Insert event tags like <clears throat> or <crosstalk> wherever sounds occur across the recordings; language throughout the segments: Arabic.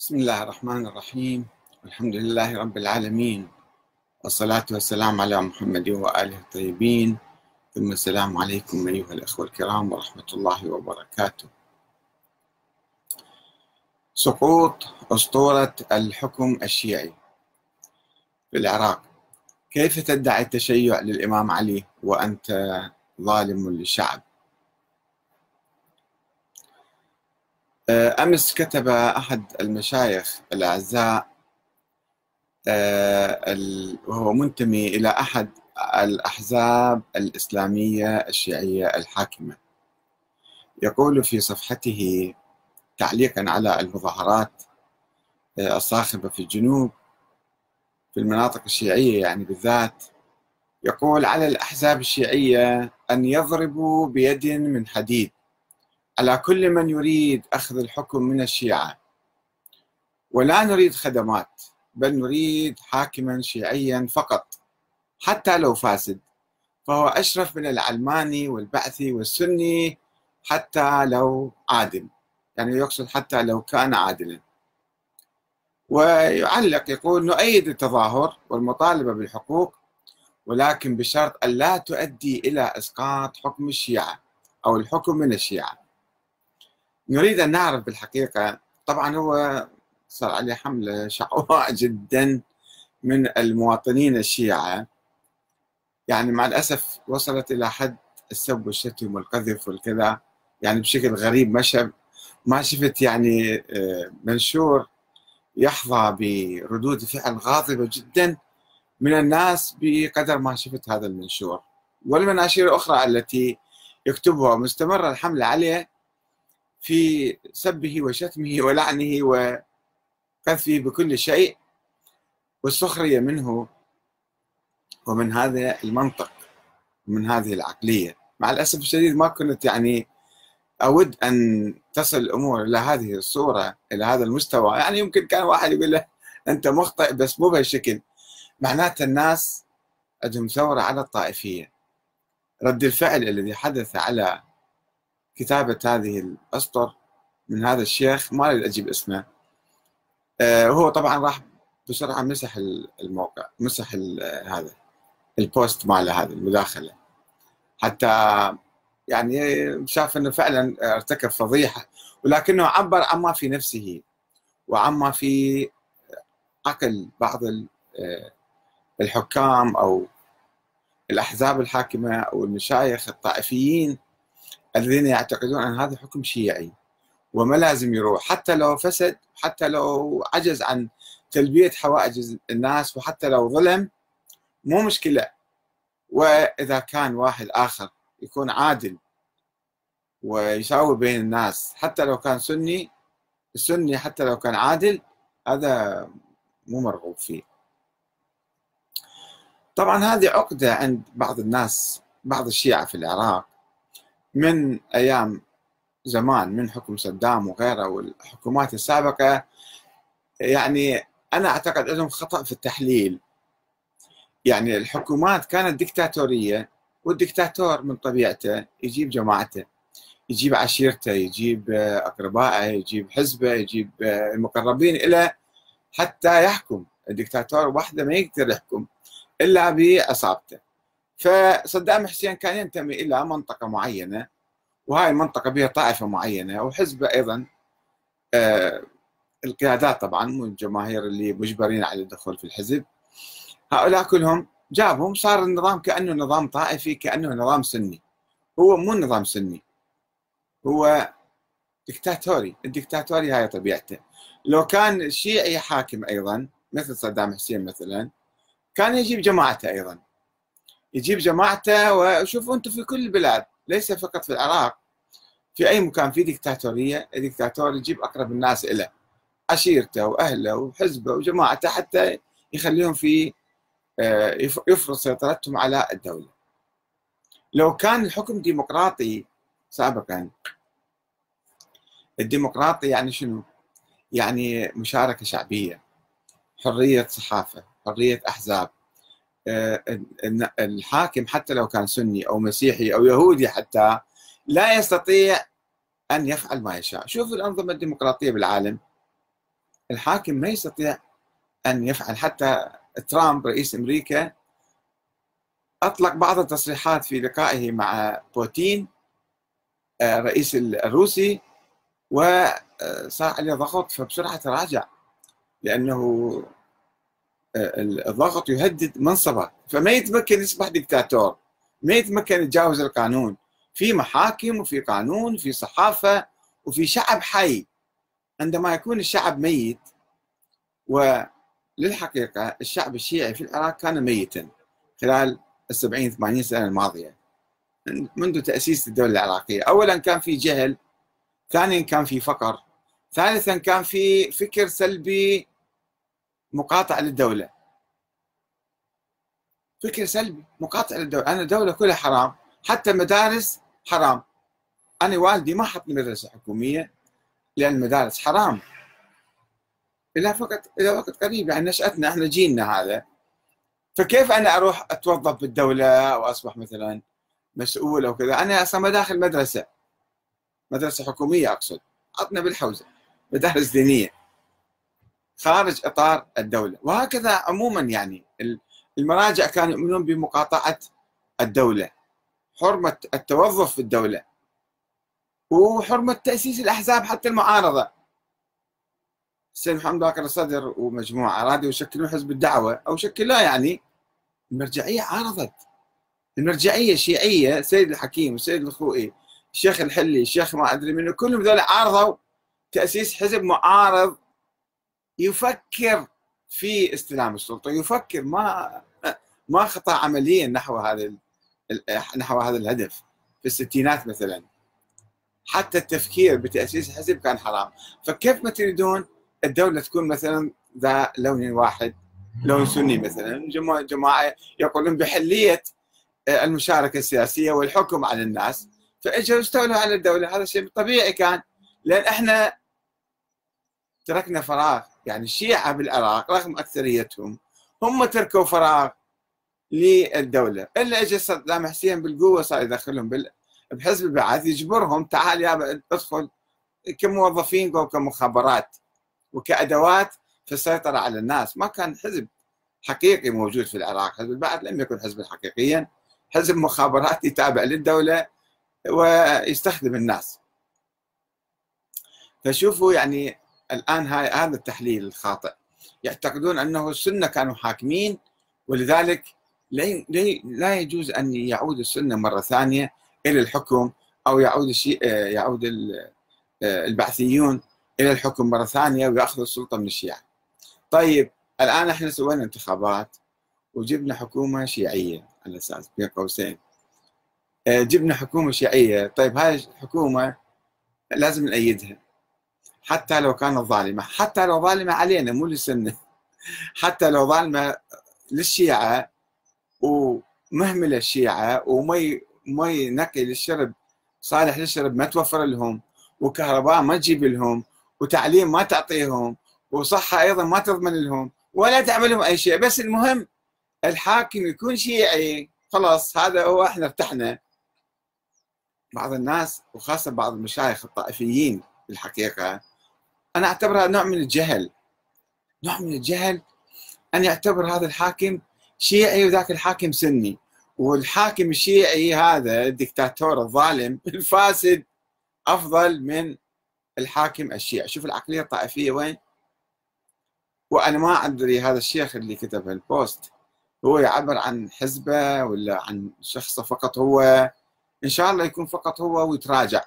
بسم الله الرحمن الرحيم. الحمد لله رب العالمين. والصلاة والسلام على محمد وآله الطيبين. ثم السلام عليكم أيها الأخوة الكرام ورحمة الله وبركاته. سقوط أسطورة الحكم الشيعي في العراق. كيف تدعي التشيع للإمام علي وأنت ظالم للشعب؟ أمس كتب أحد المشايخ الأعزاء آه، وهو منتمي إلى أحد الأحزاب الإسلامية الشيعية الحاكمة. يقول في صفحته تعليقا على المظاهرات آه، الصاخبة في الجنوب في المناطق الشيعية يعني بالذات يقول على الأحزاب الشيعية أن يضربوا بيد من حديد. على كل من يريد أخذ الحكم من الشيعة. ولا نريد خدمات بل نريد حاكما شيعيا فقط حتى لو فاسد. فهو أشرف من العلماني والبعثي والسني حتى لو عادل يعني يقصد حتى لو كان عادلا. ويعلق يقول نؤيد التظاهر والمطالبة بالحقوق ولكن بشرط أن لا تؤدي إلى إسقاط حكم الشيعة أو الحكم من الشيعة. نريد أن نعرف بالحقيقة طبعا هو صار عليه حملة شعواء <laughs> جدا من المواطنين الشيعة. يعني مع الأسف وصلت إلى حد السب والشتم والقذف والكذا يعني بشكل غريب. ما ما شفت يعني آه، منشور يحظى بردود فعل غاضبة جدا من الناس بقدر ما شفت هذا المنشور. والمناشير الأخرى التي يكتبها مستمرة الحملة عليه في سبه وشتمه ولعنه وقذفه بكل شيء والسخرية منه ومن هذا المنطق ومن هذه العقلية. مع الأسف الشديد ما كنت يعني أود أن تصل الأمور إلى هذه الصورة إلى هذا المستوى. يعني يمكن كان واحد يقول له أنت مخطئ بس مو بهالشكل. معناته الناس عندهم ثورة على الطائفية. رد الفعل الذي حدث على كتابة هذه الأسطر من هذا الشيخ ما أريد أجيب اسمه. آه هو طبعا راح بسرعة مسح الموقع مسح هذا البوست ماله هذا المداخلة. حتى يعني شاف إنه فعلا ارتكب فضيحة ولكنه عبر عما في نفسه وعما في عقل بعض آه، الحكام أو الأحزاب الحاكمة أو المشايخ الطائفيين الذين يعتقدون أن هذا حكم شيعي وما لازم يروح. حتى لو فسد حتى لو عجز عن تلبية حوائج الناس وحتى لو ظلم مو مشكلة. وإذا كان واحد آخر يكون عادل ويساوي بين الناس حتى لو كان سني السني حتى لو كان عادل هذا مو مرغوب فيه. طبعا هذه عقدة عند بعض الناس بعض الشيعة في العراق. من أيام زمان من حكم صدام وغيره والحكومات السابقة يعني أنا أعتقد انهم خطأ في التحليل. يعني الحكومات كانت ديكتاتوريه والديكتاتور من طبيعته يجيب جماعته يجيب عشيرته يجيب أقربائه يجيب حزبه يجيب المقربين له حتى يحكم. الدكتاتور وحده ما يقدر يحكم إلا بعصابته فصدام حسين كان ينتمي إلى منطقة معينة وهاي المنطقة بها طائفة معينة وحزبه أيضا آه القيادات طبعا مو الجماهير اللي مجبرين على الدخول في الحزب. هؤلاء كلهم جابهم صار النظام كأنه نظام طائفي كأنه نظام سني. هو مو نظام سني هو دكتاتوري. الدكتاتوري هاي طبيعته. لو كان شيعي حاكم أيضا مثل صدام حسين مثلا كان يجيب جماعته أيضا. يجيب جماعته وشوفوا أنتم في كل البلاد ليس فقط في العراق. في أي مكان في دكتاتوريه الدكتاتور يجيب أقرب الناس له عشيرته وأهله وحزبه وجماعته حتى يخليهم في آه، يفرض سيطرتهم على الدولة. لو كان الحكم ديمقراطي سابقا الديمقراطي يعني شنو؟ يعني مشاركة شعبية حرية صحافة حرية أحزاب. الحاكم حتى لو كان سني أو مسيحي أو يهودي حتى لا يستطيع أن يفعل ما يشاء، شوفوا الأنظمة الديمقراطية بالعالم. الحاكم ما يستطيع أن يفعل. حتى ترامب رئيس أمريكا أطلق بعض التصريحات في لقائه مع بوتين آه، رئيس الروسي وصار عليه ضغط فبسرعة تراجع لأنه آه، الضغط يهدد منصبه. فما يتمكن يصبح دكتاتور ما يتمكن يتجاوز القانون. في محاكم وفي قانون وفي صحافة وفي شعب حي. عندما يكون الشعب ميت وللحقيقة الشعب الشيعي في العراق كان ميتا خلال السبعين ثمانين سنة الماضية. منذ تأسيس الدولة العراقية. أولا كان في جهل ثانيا كان في فقر ثالثا كان في فكر سلبي مقاطع للدولة. فكر سلبي مقاطع للدولة. أنا الدولة كلها حرام حتى مدارس حرام. أنا والدي ما حطني مدرسة حكومية لأن المدارس حرام. إلى فقط إلى وقت قريب يعني نشأتنا إحنا جيلنا هذا. فكيف أنا أروح أتوظف بالدولة أو أصبح مثلا مسؤول أو كذا؟ أنا أصلا ما داخل مدرسة. مدرسة حكومية أقصد. عطنا بالحوزة. مدارس دينية. خارج إطار الدولة. وهكذا عموما يعني المراجع كانوا يؤمنون بمقاطعة الدولة حرمة التوظف في الدولة وحرمة تأسيس الأحزاب حتى المعارضة. السيد محمد باكر الصدر ومجموعة أرادوا يشكلون حزب الدعوة أو شكلوه يعني المرجعية عارضت. المرجعية الشيعية سيد الحكيم وسيد الخوئي الشيخ الحلي الشيخ ما أدري منه كلهم ذول عارضوا تأسيس حزب معارض يفكر في استلام السلطة يفكر ما ما خطأ عمليا نحو هذا نحو هذا الهدف في الستينات مثلا. حتى التفكير بتأسيس حزب كان حرام. فكيف ما تريدون الدولة تكون مثلا ذا لون واحد لون سني مثلا؟ جماعة يقولون بحلية آه، المشاركة السياسية والحكم على الناس فاجوا استولوا على الدولة. هذا شيء طبيعي كان. لأن إحنا تركنا فراغ. يعني الشيعة بالعراق رغم أكثريتهم هم تركوا فراغ للدولة. إلا اجى صدام حسين بالقوة صار يدخلهم بحزب البعث يجبرهم تعال يا ادخل كموظفين أو كمخابرات وكأدوات في السيطرة على الناس. ما كان حزب حقيقي موجود في العراق. حزب البعث لم يكن حزبا حقيقيا. حزب مخابراتي تابع للدولة ويستخدم الناس. فشوفوا يعني هاي هذا التحليل الخاطئ يعتقدون أنه السنة كانوا حاكمين ولذلك لا يجوز أن يعود السنة مرة ثانية إلى الحكم أو يعود الشيء يعود البعثيون إلى الحكم مرة ثانية ويأخذوا السلطة من الشيعة. طيب الآن إحنا سوينا انتخابات وجبنا حكومة شيعية على أساس بين قوسين. جبنا حكومة شيعية، طيب هاي الحكومة لازم نأيدها. حتى لو كانت ظالمة، حتى لو ظالمة علينا مو للسنه. حتى لو ظالمة للشيعة ومهملة الشيعة وما مي نقي للشرب صالح للشرب ما توفر لهم وكهرباء ما تجيب لهم وتعليم ما تعطيهم وصحة أيضا ما تضمن لهم ولا تعمل لهم أي شيء. بس المهم الحاكم يكون شيعي. خلاص هذا هو إحنا ارتحنا. بعض الناس وخاصة بعض المشايخ الطائفيين بالحقيقة أنا أعتبرها نوع من الجهل. نوع من الجهل أن يعتبر هذا الحاكم شيعي وذاك الحاكم سني. والحاكم الشيعي هذا الدكتاتور الظالم الفاسد أفضل من الحاكم الشيعي. شوف العقلية الطائفية وين؟ وأنا ما أدري هذا الشيخ اللي كتب البوست هو يعبر عن حزبه ولا عن شخصه فقط هو. إن شاء الله يكون فقط هو ويتراجع.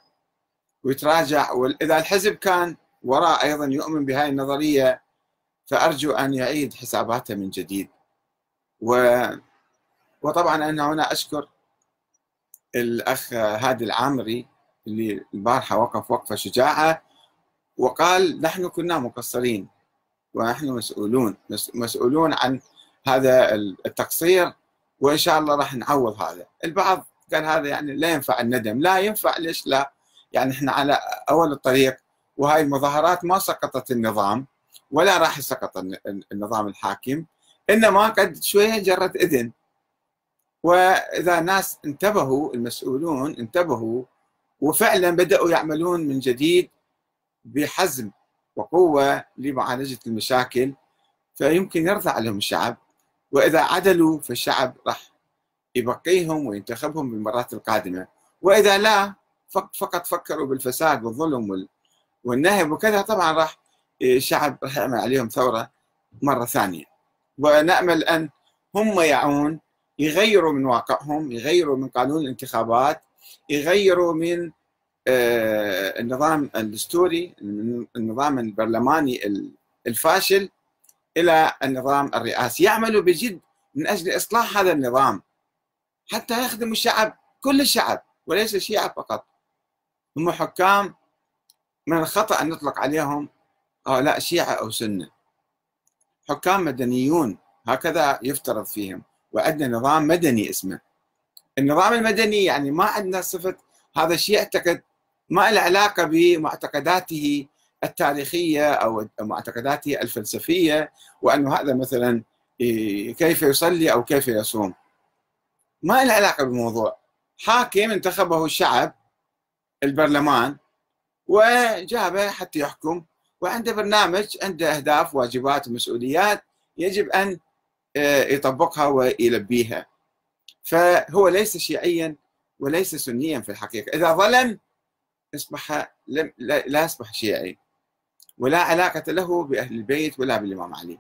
ويتراجع واذا الحزب كان وراء أيضا يؤمن بهذه النظرية فأرجو أن يعيد حساباته من جديد. و وطبعا أنا هنا أشكر الأخ هادي العامري اللي البارحة وقف وقفه شجاعة وقال نحن كنا مقصرين ونحن مسؤولون مسؤولون عن هذا التقصير وإن شاء الله راح نعوض هذا. البعض قال هذا يعني لا ينفع الندم. لا ينفع ليش لا؟ يعني إحنا على أول الطريق وهاي المظاهرات ما سقطت النظام ولا راح يسقط النظام الحاكم إنما قد شوية جرت إذن. وإذا ناس انتبهوا المسؤولون انتبهوا وفعلا بدأوا يعملون من جديد بحزم وقوة لمعالجة المشاكل فيمكن يرضى عليهم الشعب. وإذا عدلوا فالشعب راح يبقيهم وينتخبهم بالمرات القادمة. وإذا لا فقط فكروا بالفساد والظلم والنهب وكذا طبعا راح الشعب راح يعمل عليهم ثورة مرة ثانية. ونأمل أن هم يعون يغيروا من واقعهم يغيروا من قانون الانتخابات يغيروا من آه، النظام الدستوري النظام البرلماني الفاشل إلى النظام الرئاسي. يعملوا بجد من أجل إصلاح هذا النظام. حتى يخدم الشعب كل الشعب وليس الشيعة فقط. هم حكام من الخطأ أن نطلق عليهم هؤلاء شيعة أو سنة. حكام مدنيون هكذا يفترض فيهم وعندنا نظام مدني اسمه. النظام المدني يعني ما عندنا صفة هذا الشيء يعتقد ما له علاقة بمعتقداته التاريخية أو معتقداته الفلسفية وأنه هذا مثلا كيف يصلي أو كيف يصوم. ما له علاقة بالموضوع. حاكم انتخبه الشعب البرلمان وجابه حتى يحكم. وعنده برنامج عنده أهداف واجبات ومسؤوليات يجب أن آه، يطبقها ويلبيها. فهو ليس شيعيا وليس سنيا في الحقيقة. إذا ظلم أصبح لا يصبح شيعي. ولا علاقة له بأهل البيت ولا بالإمام علي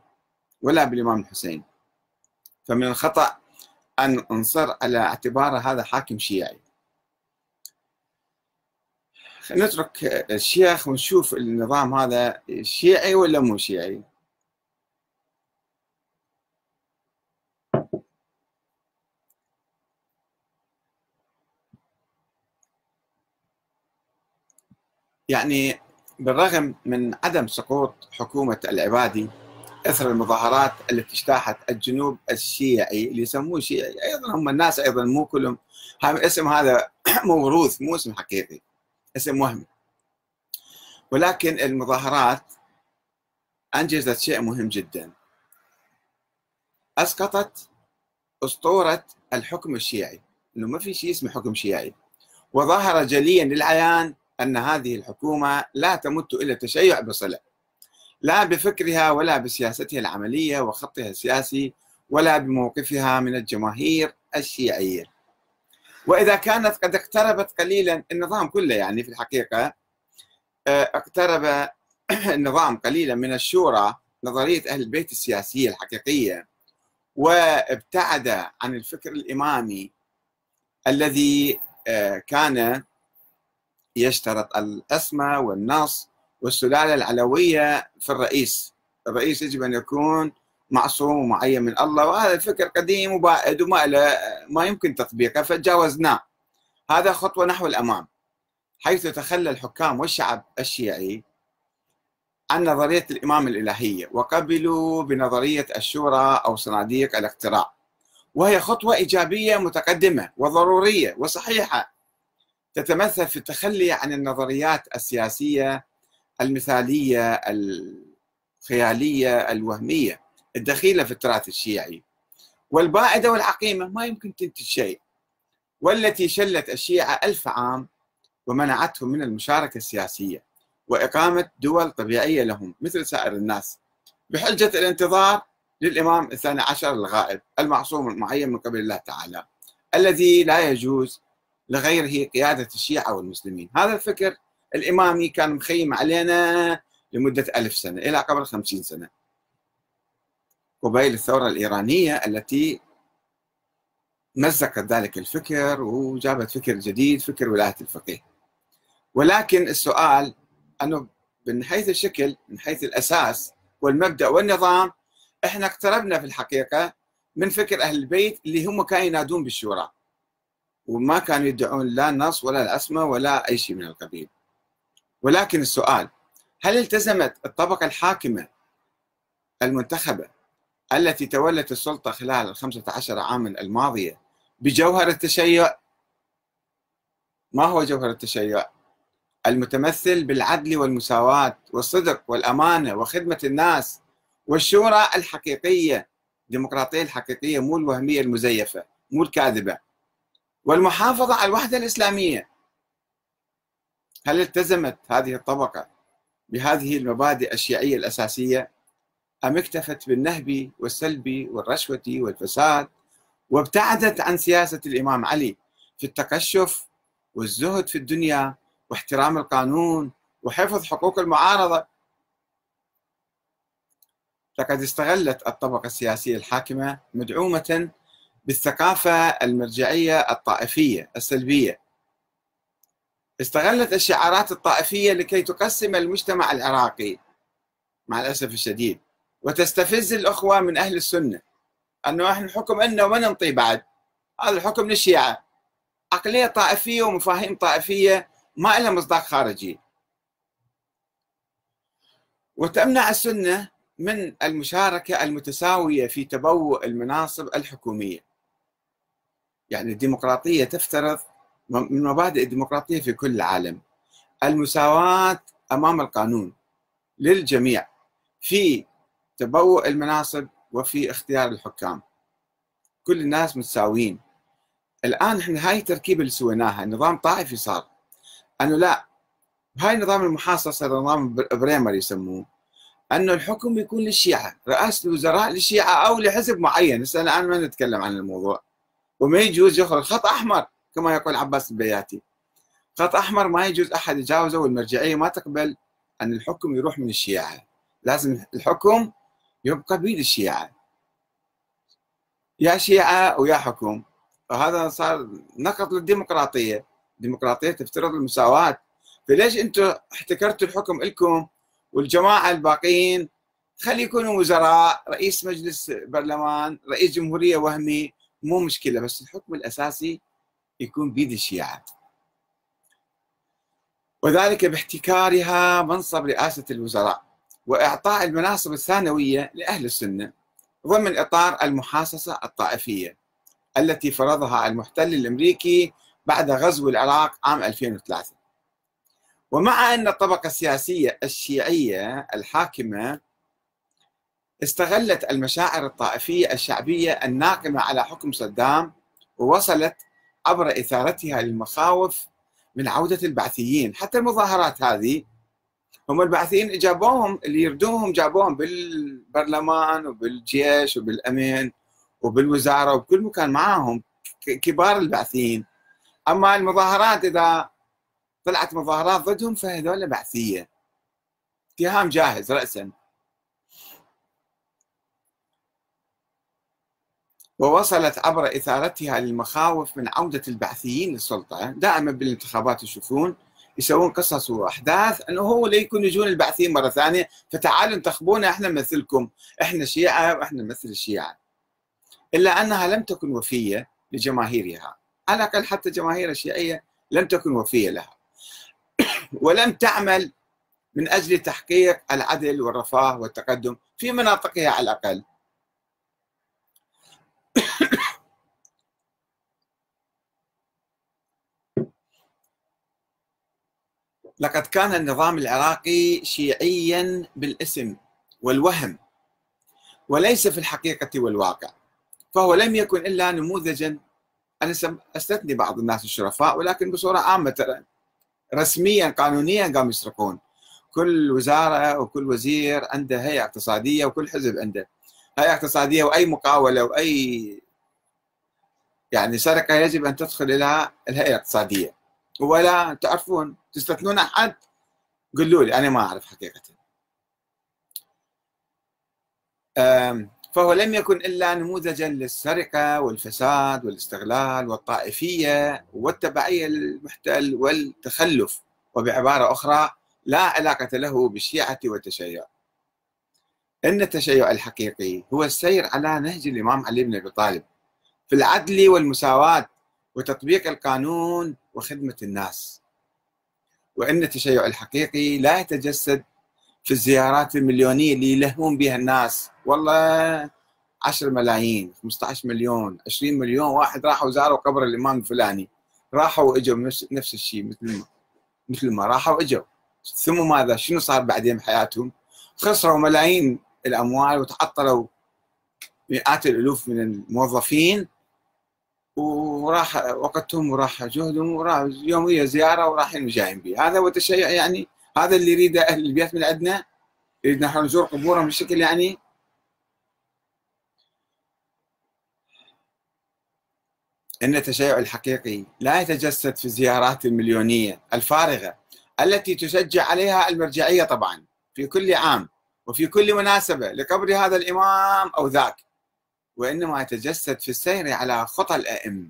ولا بالإمام الحسين. فمن الخطأ أن نصر على اعتبار هذا حاكم شيعي. نترك الشيخ ونشوف النظام هذا شيعي ولا مو شيعي؟ يعني بالرغم من عدم سقوط حكومة العبادي إثر المظاهرات التي اجتاحت الجنوب الشيعي اللي يسموه شيعي أيضا هم الناس أيضا مو كلهم. اسم هذا <clears throat> موروث مو اسم حقيقي. اسم وهمي ولكن المظاهرات أنجزت شيء مهم جدا. أسقطت أسطورة الحكم الشيعي. إنه ما في شيء اسمه حكم شيعي. وظهر جليا للعيان أن هذه الحكومة لا تمت إلى التشيع بصلة. لا بفكرها ولا بسياستها العملية وخطها السياسي ولا بموقفها من الجماهير الشيعية. وإذا كانت قد اقتربت قليلا النظام كله يعني في الحقيقة آه، اقترب <clears throat> النظام قليلا من الشورى نظرية أهل البيت السياسية الحقيقية وابتعد عن الفكر الامامي الذي آه، كان يشترط الأسمى والنص والسلالة العلوية في الرئيس. الرئيس يجب أن يكون معصوم ومعين من الله وهذا الفكر قديم وبائد وما ما يمكن تطبيقه فتجاوزناه هذا خطوة نحو الأمام. حيث تخلى الحكام والشعب الشيعي عن نظرية الإمام الإلهية وقبلوا بنظرية الشورى أو صناديق الاقتراع. وهي خطوة إيجابية متقدمة وضرورية وصحيحة. تتمثل في التخلي عن النظريات السياسية المثالية الخيالية الوهمية. الدخيله في التراث الشيعي. والبائدة والعقيمة ما يمكن تنتج شيء. والتي شلت الشيعة ألف عام ومنعتهم من المشاركة السياسية وإقامة دول طبيعية لهم مثل سائر الناس. بحجة الانتظار للإمام الثاني عشر الغائب المعصوم المعين من قبل الله تعالى الذي لا يجوز لغيره قيادة الشيعة والمسلمين. هذا الفكر الإمامي كان مخيم علينا لمدة ألف سنة إلى قبل خمسين سنة. قبيل الثورة الإيرانية التي مزقت ذلك الفكر وجابت فكر جديد فكر ولاية الفقيه. ولكن السؤال أنه من حيث الشكل من حيث الأساس والمبدأ والنظام إحنا اقتربنا في الحقيقة من فكر أهل البيت اللي هم كانوا ينادون بالشورى. وما كانوا يدعون لا النص ولا الأسمى ولا أي شيء من القبيل. ولكن السؤال هل التزمت الطبقة الحاكمة المنتخبة التي تولت السلطة خلال الخمسة عشر عاما الماضية بجوهر التشيع. ما هو جوهر التشيع؟ المتمثل بالعدل والمساواة والصدق والأمانة وخدمة الناس والشورى الحقيقية. الديمقراطية الحقيقية مو الوهمية المزيفة مو الكاذبة. والمحافظة على الوحدة الإسلامية. هل التزمت هذه الطبقة بهذه المبادئ الشيعية الأساسية؟ أم اكتفت بالنهب والسلب والرشوة والفساد وابتعدت عن سياسة الإمام علي في التكشف والزهد في الدنيا واحترام القانون وحفظ حقوق المعارضة. لقد استغلت الطبقة السياسية الحاكمة مدعومة بالثقافة المرجعية الطائفية السلبية. استغلت الشعارات الطائفية لكي تقسم المجتمع العراقي مع الأسف الشديد. وتستفز الأخوة من أهل السنة. أنه إحنا الحكم إنه وما ننطي بعد. هذا الحكم للشيعة. عقلية طائفية ومفاهيم طائفية ما لها مصداق خارجي. وتمنع السنة من المشاركة المتساوية في تبوء المناصب الحكومية. يعني الديمقراطية تفترض من مبادئ الديمقراطية في كل العالم. المساواة أمام القانون للجميع. في تبوء المناصب وفي اختيار الحكام. كل الناس متساويين. الآن إحنا هاي التركيبة اللي سويناها نظام طائفي صار أنه لا هاي نظام المحاصصة نظام بريمر يسموه. أنه الحكم يكون للشيعة رئاسة الوزراء للشيعة أو لحزب معين. هسه الآن ما نتكلم عن الموضوع. وما يجوز يخرج. خط أحمر كما يقول عباس البياتي. خط أحمر ما يجوز أحد يجاوزه والمرجعية ما تقبل أن الحكم يروح من الشيعة. لازم الحكم يبقى بيد الشيعة. يا شيعة ويا حكم. وهذا صار نقض للديمقراطية. الديمقراطية تفترض المساواة. فليش أنتم احتكرتوا الحكم لكم والجماعة الباقيين؟ خلي يكونوا وزراء رئيس مجلس برلمان رئيس جمهورية وهمي. مو مشكلة بس الحكم الأساسي يكون بيد الشيعة. وذلك باحتكارها منصب رئاسة الوزراء. وإعطاء المناصب الثانوية لأهل السنة ضمن إطار المحاصصة الطائفية التي فرضها المحتل الأمريكي بعد غزو العراق عام 2003 ومع أن الطبقة السياسية الشيعية الحاكمة استغلت المشاعر الطائفية الشعبية الناقمة على حكم صدام ووصلت عبر إثارتها للمخاوف من عودة البعثيين حتى المظاهرات هذه هم البعثيين جابوهم اللي يردوهم جابوهم بالبرلمان وبالجيش وبالأمن وبالوزارة وبكل مكان معاهم كبار البعثيين أما المظاهرات إذا طلعت مظاهرات ضدهم فهذول بعثية اتهام جاهز رأسا. ووصلت عبر إثارتها للمخاوف من عودة البعثيين للسلطة دائما بالانتخابات تشوفون يسوون قصص وأحداث أنه هو ليكون يجون البعثيين مرة ثانية فتعالوا انتخبونا إحنا نمثلكم إحنا شيعة وإحنا نمثل الشيعة. إلا أنها لم تكن وفية لجماهيرها على الأقل حتى جماهير الشيعية لم تكن وفية لها. <coughs> ولم تعمل من أجل تحقيق العدل والرفاه والتقدم في مناطقها على الأقل. لقد كان النظام العراقي شيعيا بالاسم والوهم وليس في الحقيقة والواقع. فهو لم يكن إلا نموذجا. أنا أستثني بعض الناس الشرفاء ولكن بصورة عامة رسميا قانونيا قاموا يسرقون كل وزارة وكل وزير عنده هيئة اقتصادية وكل حزب عنده هيئة اقتصادية وأي مقاولة وأي يعني سرقة يجب أن تدخل إلى الهيئة الاقتصادية. ولا تعرفون تستثنون أحد؟ قولوا لي أنا ما أعرف حقيقة. فهو لم يكن إلا نموذجا للسرقة والفساد والاستغلال والطائفية والتبعية للمحتل والتخلف وبعبارة أخرى لا علاقة له بالشيعة والتشيع. إن التشيع الحقيقي هو السير على نهج الإمام علي بن أبي طالب في العدل والمساواة وتطبيق القانون وخدمة الناس. وإن التشيع الحقيقي لا يتجسد في الزيارات المليونية اللي يلهون بها الناس. والله 10 ملايين 15 مليون 20 مليون واحد راحوا زاروا قبر الإمام الفلاني. راحوا وإجوا نفس, الشيء مثل ما مثل ما راحوا وإجوا. ثم ماذا؟ شنو صار بعدين بحياتهم؟ خسروا ملايين الأموال وتعطلوا مئات الألوف من الموظفين. وراح وقتهم وراح جهدهم وراح يومية زيارة ورايحين وجايين به هذا هو التشيع يعني هذا اللي يريده أهل البيت من عندنا يريد نحن نزور قبورهم بشكل يعني أن التشيع الحقيقي لا يتجسد في الزيارات المليونية الفارغة التي تشجع عليها المرجعية طبعا في كل عام وفي كل مناسبة لقبر هذا الإمام أو ذاك. وإنما يتجسد في السير على خطى الأئمة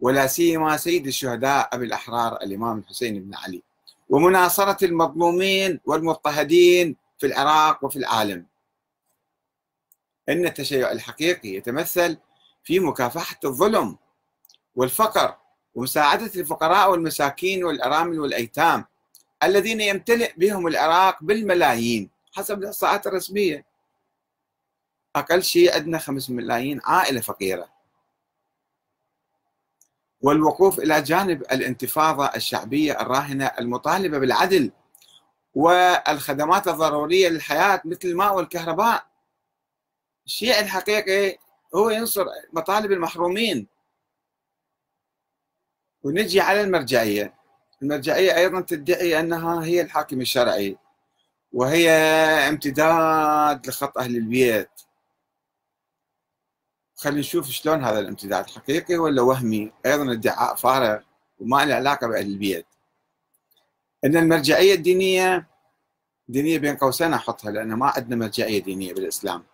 ولا سيما سيد الشهداء أبي الأحرار الإمام الحسين بن علي ومناصرة المظلومين والمضطهدين في العراق وفي العالم. إن التشيع الحقيقي يتمثل في مكافحة الظلم والفقر ومساعدة الفقراء والمساكين والأرامل والأيتام الذين يمتلئ بهم العراق بالملايين حسب الإحصاءات الرسمية. أقل شيء عندنا خمس ملايين عائلة فقيرة. والوقوف إلى جانب الانتفاضة الشعبية الراهنة المطالبة بالعدل والخدمات الضرورية للحياة مثل الماء والكهرباء. الشيء الحقيقي هو ينصر مطالب المحرومين. ونجي على المرجعية. المرجعية أيضا تدعي أنها هي الحاكم الشرعي وهي امتداد لخط أهل البيت. خلينا نشوف شلون هذا الامتداد حقيقي ولا وهمي؟ أيضا ادعاء فارغ وما له علاقة بأهل البيت أن المرجعية الدينية دينية بين قوسين أحطها لأن ما عندنا مرجعية دينية بالإسلام.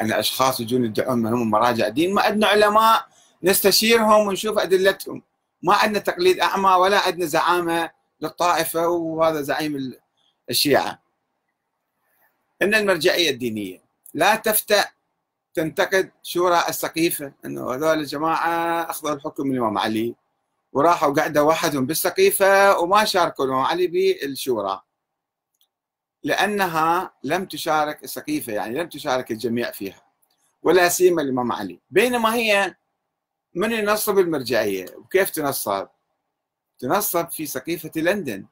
أن أشخاص يجون يدعون أنهم مراجع دين ما عندنا علماء نستشيرهم ونشوف أدلتهم. ما عندنا تقليد أعمى ولا عندنا زعامة للطائفة وهذا زعيم الشيعة. أن المرجعية الدينية لا تفتأ تنتقد شورى السقيفة أنه هذول الجماعة أخذوا الحكم من الإمام علي وراحوا قعدوا وحدهم بالسقيفة وما شاركوا الإمام علي بالشورى. لأنها لم تشارك السقيفة يعني لم تشارك الجميع فيها ولا سيما الإمام علي. بينما هي من ينصب المرجعية؟ وكيف تنصب؟ تنصب في سقيفة لندن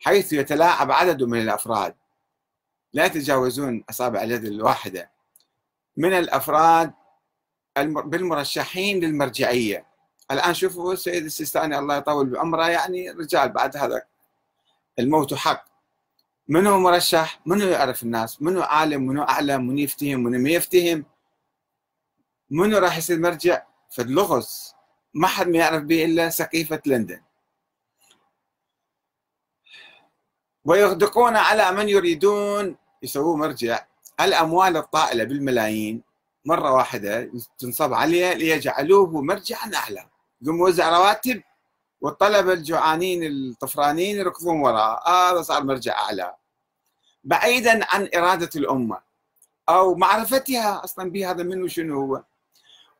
حيث يتلاعب عدد من الأفراد. لا يتجاوزون أصابع اليد الواحدة. من الأفراد بالمرشحين للمرجعية. الآن شوفوا السيد السيستاني الله يطول بعمره يعني رجال بعد هذا الموت حق. منو مرشح؟ منو يعرف الناس؟ منو عالم؟ منو أعلم؟ منو يفتهم؟ منو ما يفتهم؟ منو راح يصير مرجع؟ في اللغز ما حد ما يعرف به إلا سقيفة لندن. ويغدقون على من يريدون يسووا مرجع. الأموال الطائلة بالملايين مرة واحدة تنصب عليه ليجعلوه مرجعا أعلى. يقوم يوزع رواتب والطلبة الجوعانين الطفرانين يركضون وراء هذا صار مرجع أعلى. بعيدا عن إرادة الأمة أو معرفتها أصلا بهذا منه شنو هو؟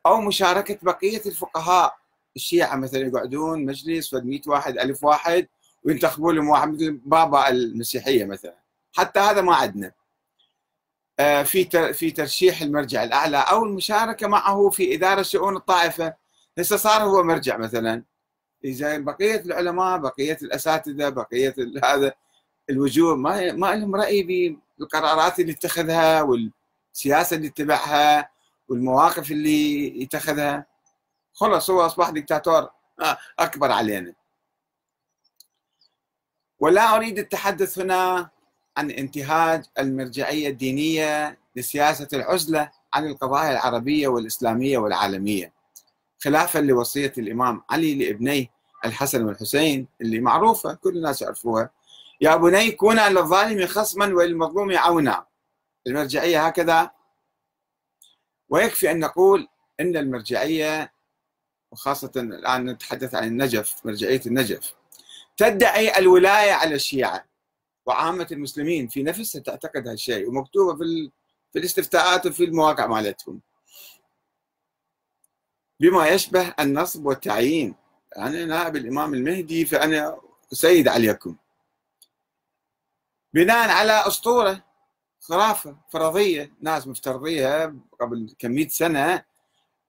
أو مشاركة بقية الفقهاء. الشيعة مثلا يقعدون مجلس 100 واحد ألف واحد وينتخبون لهم واحد مثل بابا المسيحية مثلا. حتى هذا ما عندنا. آه، في في ترشيح المرجع الأعلى أو المشاركة معه في إدارة شؤون الطائفة. هسه صار هو مرجع مثلا. إذا بقية العلماء بقية الأساتذة بقية هذا الوجوه ما ما لهم رأي بالقرارات اللي اتخذها والسياسة اللي اتبعها والمواقف اللي يتخذها. خلص هو أصبح دكتاتور آه، أكبر علينا. ولا أريد التحدث هنا عن انتهاج المرجعية الدينية لسياسة العزلة عن القضايا العربية والإسلامية والعالمية. خلافا لوصية الإمام علي لابنيه الحسن والحسين اللي معروفة كل الناس يعرفوها. يا بني كونا للظالم خصما وللمظلوم عونا. المرجعية هكذا. ويكفي أن نقول أن المرجعية وخاصة الآن نتحدث عن النجف مرجعية النجف تدعي الولاية على الشيعة. وعامة المسلمين في نفسها تعتقد هالشيء ومكتوبة في في الاستفتاءات وفي المواقع مالتهم. بما يشبه النصب والتعيين. أنا نائب الإمام المهدي فأنا سيد عليكم. بناء على أسطورة خرافة فرضية ناس مفترضيها قبل كمية سنة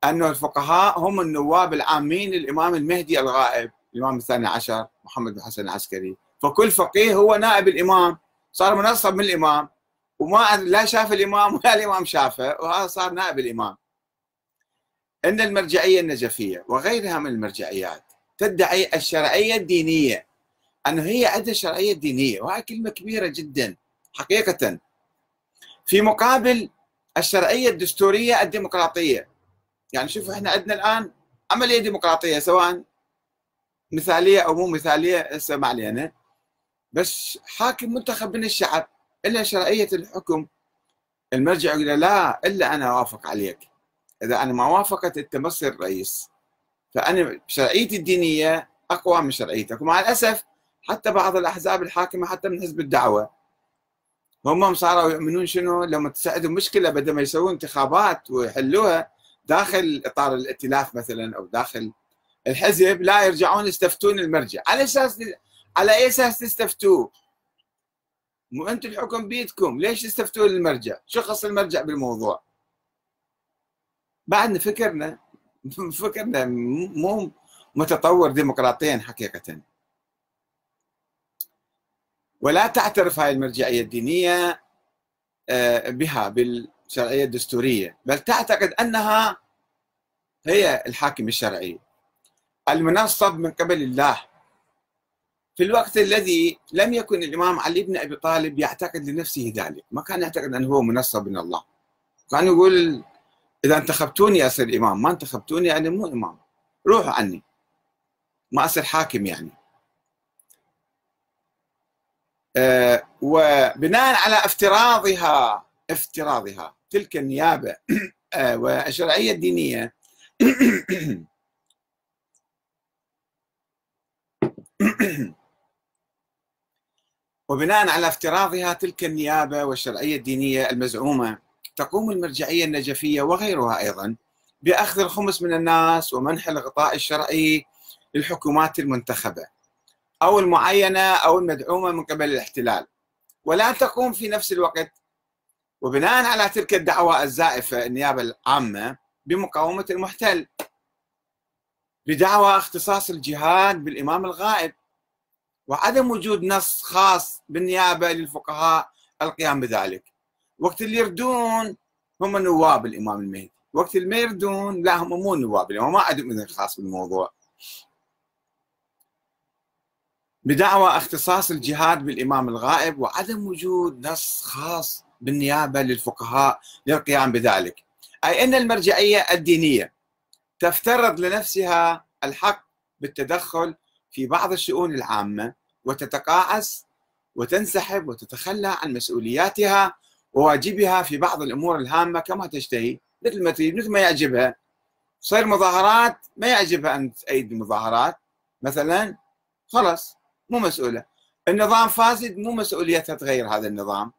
أن الفقهاء هم النواب العامين للإمام المهدي الغائب الإمام الثاني عشر محمد بن حسن العسكري. فكل فقيه هو نائب الإمام. صار منصب من الإمام. وما لا شاف الإمام ولا الإمام شافه وهذا صار نائب الإمام. أن المرجعية النجفية وغيرها من المرجعيات تدعي الشرعية الدينية. أنه هي عندها شرعية دينية وهي كلمة كبيرة جدا حقيقة. في مقابل الشرعية الدستورية الديمقراطية. يعني شوفوا إحنا عندنا الآن عملية ديمقراطية سواء مثالية أو مو مثالية هسه ما علينا بس حاكم منتخب من الشعب إلا شرعية الحكم المرجع يقول لا إلا أنا أوافق عليك. إذا أنا ما وافقت أنت ما تصير رئيس. فأنا شرعيتي الدينية أقوى من شرعيتك. ومع الأسف حتى بعض الأحزاب الحاكمة حتى من حزب الدعوة هم صاروا يؤمنون شنو؟ لما تساعدهم مشكلة بدل ما يسوون انتخابات ويحلوها داخل إطار الائتلاف مثلا أو داخل الحزب لا يرجعون يستفتون المرجع. على أساس على أي أساس تستفتوه مو أنتم الحكم بيدكم. ليش تستفتون المرجع؟ شو خص المرجع بالموضوع؟ بعدنا فكرنا. <laughs> فكرنا مو متطور ديمقراطيا حقيقة. ولا تعترف هاي المرجعية الدينية آه، بها بالشرعية الدستورية. بل تعتقد أنها هي الحاكم الشرعي. المنصب من قبل الله. في الوقت الذي لم يكن الإمام علي بن أبي طالب يعتقد لنفسه ذلك ما كان يعتقد أنه هو منصب من الله. كان يقول إذا انتخبتوني أصير إمام ما انتخبتوني يعني مو إمام روحوا عني ما أصير حاكم يعني. أه وبناء على افتراضها افتراضها تلك النيابة <clears throat> أه والشرعية الدينية <clears throat> وبناء على افتراضها تلك النيابة والشرعية الدينية المزعومة تقوم المرجعية النجفية وغيرها أيضا بأخذ الخمس من الناس ومنح الغطاء الشرعي للحكومات المنتخبة أو المعينة أو المدعومة من قبل الاحتلال. ولا تقوم في نفس الوقت. وبناء على تلك الدعوة الزائفة النيابة العامة بمقاومة المحتل. بدعوى اختصاص الجهاد بالإمام الغائب. وعدم وجود نص خاص بالنيابة للفقهاء القيام بذلك. وقت اللي يردون هم نواب الإمام المهدي. وقت اللي ما يردون لا هم مو نواب هم ما عندهم إذن خاص بالموضوع. بدعوى اختصاص الجهاد بالإمام الغائب وعدم وجود نص خاص بالنيابة للفقهاء للقيام بذلك. أي أن المرجعية الدينية تفترض لنفسها الحق بالتدخل في بعض الشؤون العامة وتتقاعس وتنسحب وتتخلى عن مسؤولياتها وواجبها في بعض الأمور الهامة كما تشتهي مثل ما تريد مثل ما يعجبها. تصير مظاهرات ما يعجبها أن تأيد المظاهرات. مثلا خلاص مو مسؤولة. النظام فاسد مو مسؤوليتها تغير هذا النظام.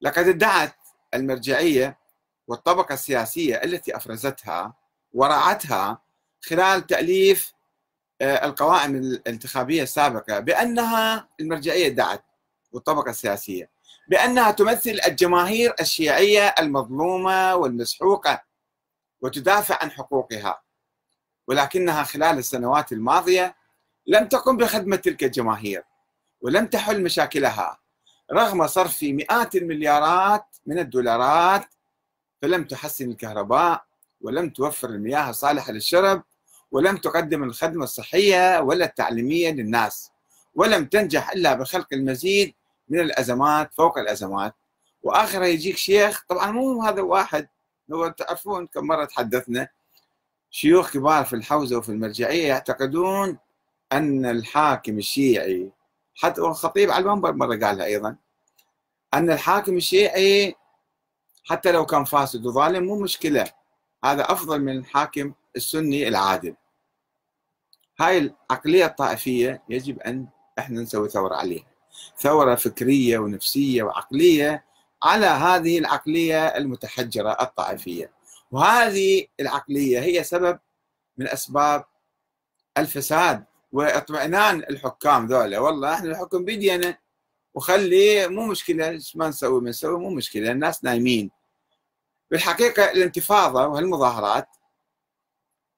لقد ادعت المرجعية والطبقة السياسية التي أفرزتها ورعتها خلال تأليف القوائم الانتخابية السابقة بأنها المرجعية ادعت والطبقة السياسية بأنها تمثل الجماهير الشيعية المظلومة والمسحوقة وتدافع عن حقوقها ولكنها خلال السنوات الماضية لم تقم بخدمة تلك الجماهير ولم تحل مشاكلها رغم صرف مئات المليارات من الدولارات فلم تحسن الكهرباء ولم توفر المياه الصالحة للشرب ولم تقدم الخدمة الصحية ولا التعليمية للناس ولم تنجح إلا بخلق المزيد من الأزمات فوق الأزمات. وآخرها يجيك شيخ طبعا مو هذا واحد هو تعرفون كم مرة تحدثنا شيوخ كبار في الحوزة وفي المرجعية يعتقدون أن الحاكم الشيعي حتى الخطيب على المنبر مرة قالها أيضا أن الحاكم الشيعي حتى لو كان فاسد وظالم مو مشكلة. هذا أفضل من الحاكم السني العادل. هاي العقلية الطائفية يجب أن إحنا نسوي ثورة عليها. ثورة فكرية ونفسية وعقلية على هذه العقلية المتحجرة الطائفية. وهذه العقلية هي سبب من أسباب الفساد واطمئنان الحكام ذولا. والله إحنا الحكم بيدينا وخلي مو مشكلة ما نسوي ما نسوي مو مشكلة الناس نايمين. بالحقيقة الانتفاضة والمظاهرات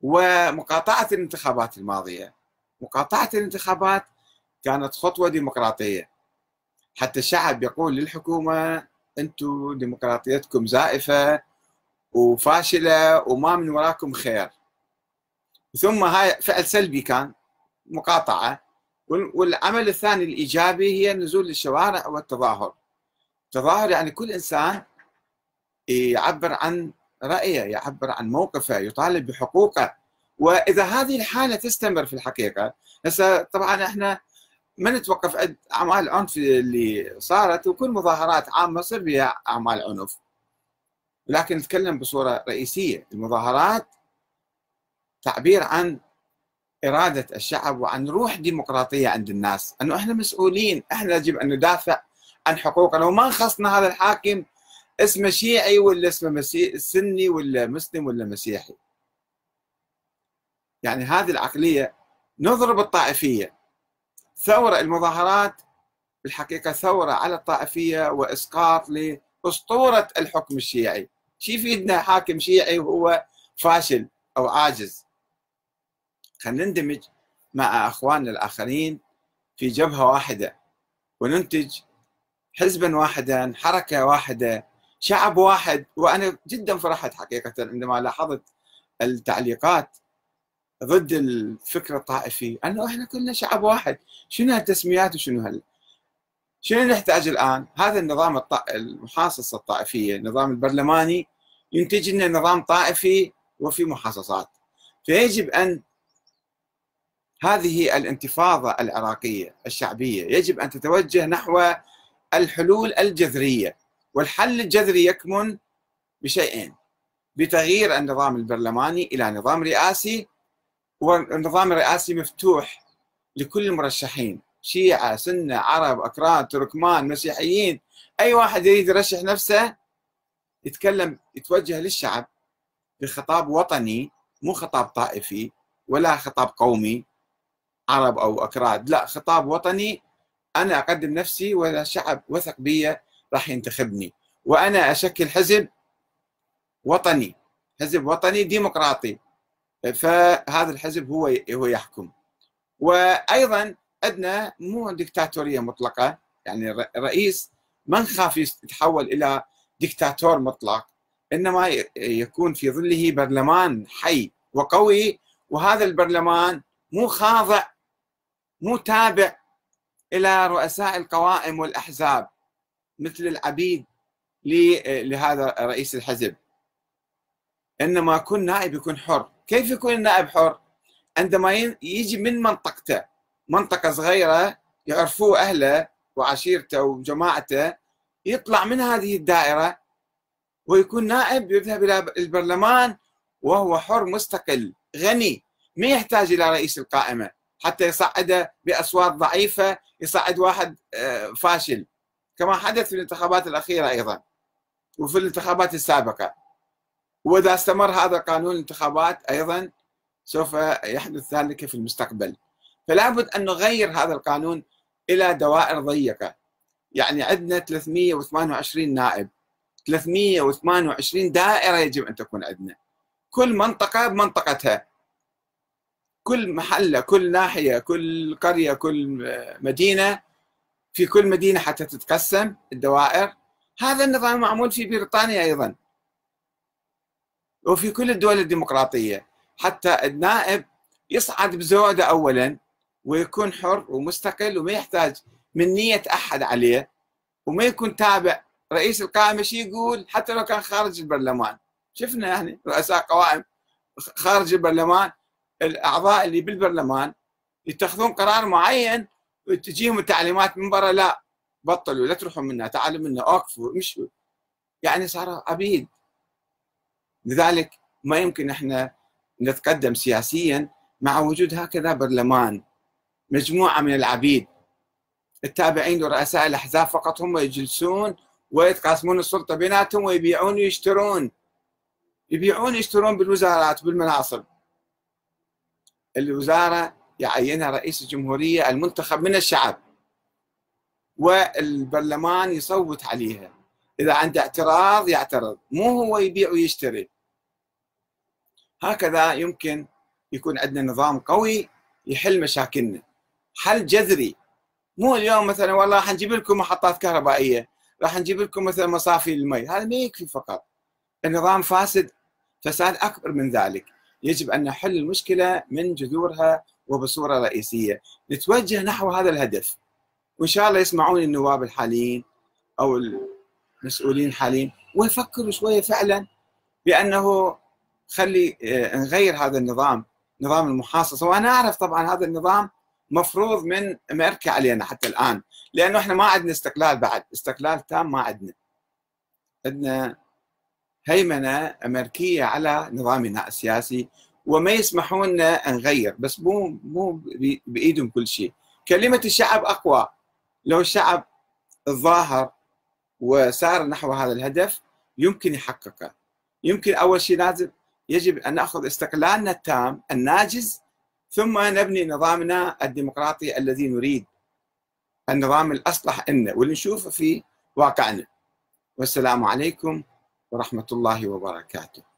ومقاطعة الانتخابات الماضية. مقاطعة الانتخابات كانت خطوة ديمقراطية. حتى الشعب يقول للحكومة أنتم ديمقراطيتكم زائفة وفاشلة وما من وراكم خير. ثم هاي فعل سلبي كان مقاطعة. والعمل الثاني الإيجابي هي النزول للشوارع والتظاهر. التظاهر يعني كل إنسان يعبر عن رأيه يعبر عن موقفه يطالب بحقوقه. وإذا هذه الحالة تستمر في الحقيقة هسه طبعا إحنا ما نتوقف عند أعمال العنف اللي صارت وكل مظاهرات عامة يصير بها أعمال عنف. لكن نتكلم بصورة رئيسية المظاهرات تعبير عن إرادة الشعب وعن روح ديمقراطية عند الناس أنه إحنا مسؤولين إحنا يجب أن ندافع عن حقوقنا وما خصنا هذا الحاكم اسمه شيعي ولا اسمه سني ولا مسلم ولا مسيحي. يعني هذه العقلية نضرب الطائفية ثورة المظاهرات بالحقيقة ثورة على الطائفية وإسقاط لأسطورة الحكم الشيعي. شي يفيدنا حاكم شيعي وهو فاشل أو عاجز. خلينا نندمج مع إخواننا الآخرين في جبهة واحدة وننتج حزبا واحدا حركة واحدة شعب واحد وأنا جدا فرحت حقيقة عندما لاحظت التعليقات ضد الفكر الطائفي أنه إحنا كلنا شعب واحد شنو هالتسميات وشنو هال شنو نحتاج الآن؟ هذا النظام الط... المحاصصة الطائفية، النظام البرلماني ينتج لنا نظام طائفي وفي محاصصات. فيجب أن هذه الانتفاضة العراقية الشعبية يجب أن تتوجه نحو الحلول الجذرية والحل الجذري يكمن بشيئين بتغيير النظام البرلماني إلى نظام رئاسي والنظام الرئاسي مفتوح لكل المرشحين شيعة سنة عرب أكراد تركمان مسيحيين. أي واحد يريد يرشح نفسه يتكلم يتوجه للشعب بخطاب وطني مو خطاب طائفي ولا خطاب قومي عرب أو أكراد. لا خطاب وطني. أنا أقدم نفسي والشعب وثق بي راح ينتخبني. وأنا أشكل حزب وطني حزب وطني ديمقراطي. فهذا الحزب هو هو يحكم. وأيضا عندنا مو دكتاتوريه مطلقة يعني الرئيس ما نخاف يتحول إلى دكتاتور مطلق إنما يكون في ظله برلمان حي وقوي. وهذا البرلمان مو خاضع مو تابع إلى رؤساء القوائم والأحزاب. مثل العبيد لهذا رئيس الحزب. إنما يكون نائب يكون حر. كيف يكون النائب حر؟ عندما يجي من منطقته منطقة صغيرة يعرفوه أهله وعشيرته وجماعته يطلع من هذه الدائرة ويكون نائب يذهب إلى البرلمان وهو حر مستقل غني ما يحتاج إلى رئيس القائمة حتى يصعده بأصوات ضعيفة يصعد واحد آه، فاشل. كما حدث في الانتخابات الأخيرة أيضا وفي الانتخابات السابقة. وإذا استمر هذا قانون الانتخابات أيضا سوف يحدث ذلك في المستقبل. فلا بد أن نغير هذا القانون إلى دوائر ضيقة. يعني عندنا 328 نائب 328 دائرة يجب أن تكون عندنا. كل منطقة بمنطقتها. كل محلة كل ناحية كل قرية كل مدينة في كل مدينة حتى تتقسم الدوائر. هذا النظام معمول في بريطانيا أيضا. وفي كل الدول الديمقراطية. حتى النائب يصعد بزوده اولا ويكون حر ومستقل وما يحتاج من نية أحد عليه وما يكون تابع. رئيس القائمة شي يقول؟ حتى لو كان خارج البرلمان. شفنا يعني رؤساء قوائم خارج البرلمان الأعضاء اللي بالبرلمان يتخذون قرار معين وتجيهم التعليمات من برا لا بطلوا لا تروحوا منا تعالوا منا أوقفوا مشوا يعني صاروا عبيد. لذلك ما يمكن إحنا نتقدم سياسيا مع وجود هكذا برلمان مجموعة من العبيد. التابعين لرؤساء الأحزاب فقط هم يجلسون ويتقاسمون السلطة بيناتهم ويبيعون ويشترون. يبيعون ويشترون بالوزارات بالمناصب. الوزارة يعينها رئيس الجمهورية المنتخب من الشعب. والبرلمان يصوت عليها. إذا عنده اعتراض يعترض. مو هو يبيع ويشتري. هكذا يمكن يكون عندنا نظام قوي يحل مشاكلنا. حل جذري. مو اليوم مثلا والله راح نجيب لكم محطات كهربائية. راح نجيب لكم مثلا مصافي المي هذا ما يكفي فقط. النظام فاسد. فساد أكبر من ذلك. يجب أن نحل المشكلة من جذورها وبصورة رئيسية. نتوجه نحو هذا الهدف. وإن شاء الله يسمعون النواب الحاليين أو المسؤولين الحاليين ويفكروا شوية فعلا بأنه خلي آه، نغير هذا النظام نظام المحاصصة. وأنا أعرف طبعا هذا النظام مفروض من أمريكا علينا حتى الآن لأنه إحنا ما عندنا استقلال بعد. استقلال تام ما عندنا. عندنا هيمنة أمريكية على نظامنا السياسي وما يسمحون لنا نغير بس مو مو بإيدهم كل شيء. كلمة الشعب أقوى. لو الشعب الظاهر وسار نحو هذا الهدف يمكن يحققه. يمكن أول شيء لازم يجب أن نأخذ استقلالنا التام الناجز ثم نبني نظامنا الديمقراطي الذي نريد. النظام الأصلح لنا واللي نشوفه في واقعنا. والسلام عليكم ورحمة الله وبركاته.